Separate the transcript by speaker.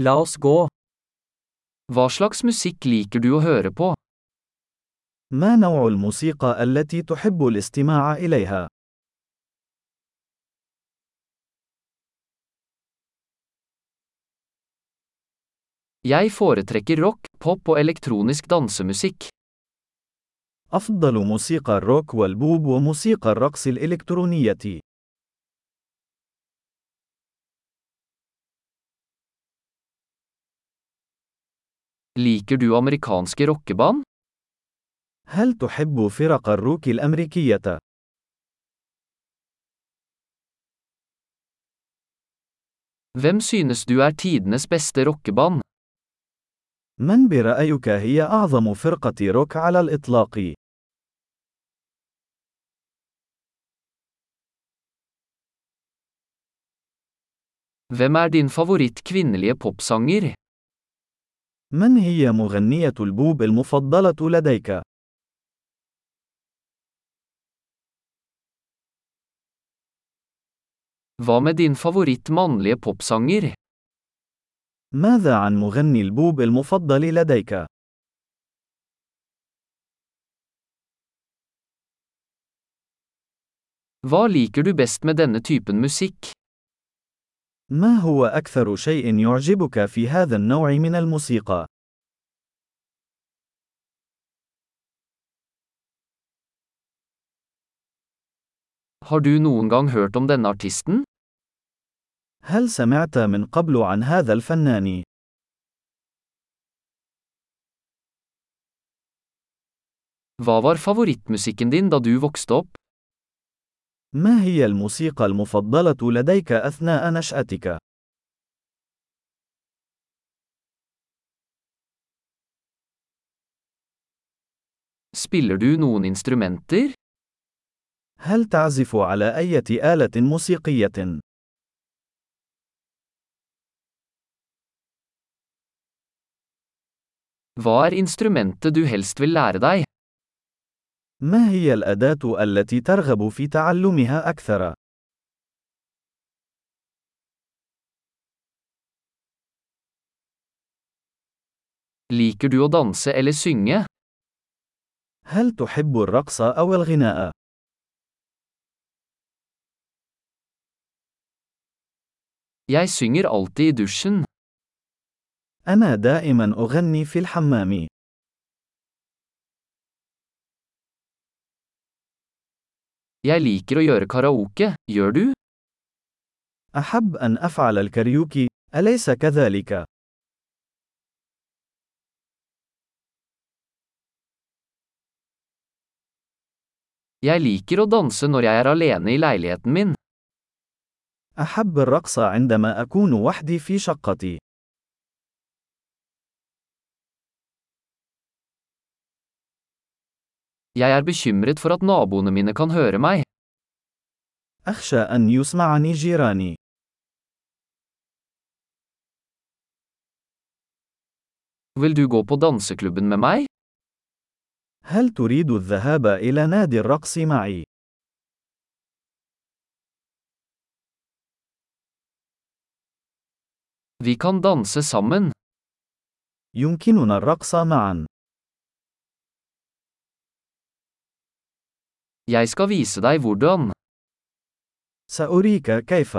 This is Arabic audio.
Speaker 1: La oss gå.
Speaker 2: Hva slags musikk liker du å høre på?
Speaker 3: ما نوع الموسيقى التي تحب الاستماع إليها؟
Speaker 2: Jeg foretrekker rock, pop og elektronisk dansemusikk.
Speaker 3: أفضل موسيقى الروك والبوب وموسيقى الرقص الإلكترونية.
Speaker 2: Liker du amerikanske rockeband?
Speaker 3: هل تحب فرق الروك الأمريكية؟
Speaker 2: Hvem synes du er tidenes beste rockeband?
Speaker 3: من برأيك هي أعظم فرقة روك على الإطلاق؟
Speaker 2: Hvem er din favoritt kvinnelige popsanger?
Speaker 3: من هي مغنية البوب المفضلة لديك؟
Speaker 2: Hva med din favoritt mannlige popsanger?
Speaker 3: ماذا عن مغني البوب المفضل لديك؟
Speaker 2: Hva liker du best med denne typen musikk?
Speaker 3: ما هو أكثر شيء يعجبك في هذا النوع من الموسيقى؟
Speaker 2: Har du noen gang hørt om denne artisten?
Speaker 3: هل سمعت من قبل عن هذا الفنان؟
Speaker 2: Hva var favorittmusikken din da du vokste opp?
Speaker 3: ما هي الموسيقى المفضلة لديك أثناء نشأتك؟
Speaker 2: Spiller du noen instrumenter?
Speaker 3: هل تعزف على أي آلة موسيقية؟
Speaker 2: Hva er instrumentet du helst vil lære deg?
Speaker 3: ما هي الأداة التي ترغب في تعلمها أكثر؟
Speaker 2: Liker du å danse eller synge?
Speaker 3: هل تحب الرقص أو الغناء؟
Speaker 2: Jeg synger alltid i dusjen.
Speaker 3: أنا دائما أغني في الحمام.
Speaker 2: Jeg liker å gjøre karaoke, gjør du?
Speaker 3: أحب أن أفعل الكاريوكي، أليس كذلك؟
Speaker 2: Jeg liker å danse når jeg er alene i leiligheten min.
Speaker 3: أحب الرقص عندما أكون وحدي في شقتي.
Speaker 2: Jeg er bekymret for at naboene mine kan høre meg.
Speaker 3: أخشى أن يسمعني جيراني.
Speaker 2: Vil du gå på danseklubben med meg?
Speaker 3: هل تريد الذهاب إلى نادي الرقص معي؟
Speaker 2: Vi kan danse sammen.
Speaker 3: يمكننا الرقص معا.
Speaker 2: Jeg skal vise deg hvordan.
Speaker 3: سأريك كيف.